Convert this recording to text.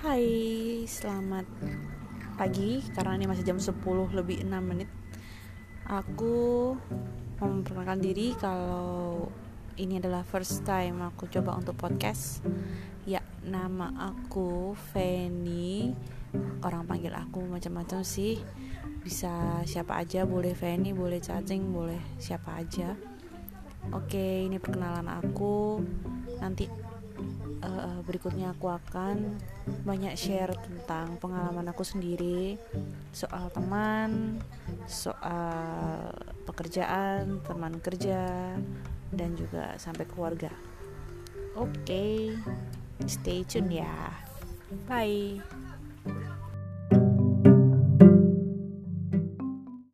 Hai, selamat pagi karena ini masih jam 10 lebih 6 menit. Aku memperkenalkan diri kalau ini adalah first time aku coba untuk podcast. Ya, nama aku Feni. Orang panggil aku macam-macam sih. Bisa siapa aja, boleh Feni, boleh cacing, boleh siapa aja. Oke, ini perkenalan aku. Nanti uh, berikutnya aku akan banyak share tentang pengalaman aku sendiri soal teman, soal pekerjaan, teman kerja, dan juga sampai keluarga. Oke, okay, stay tune ya. Bye.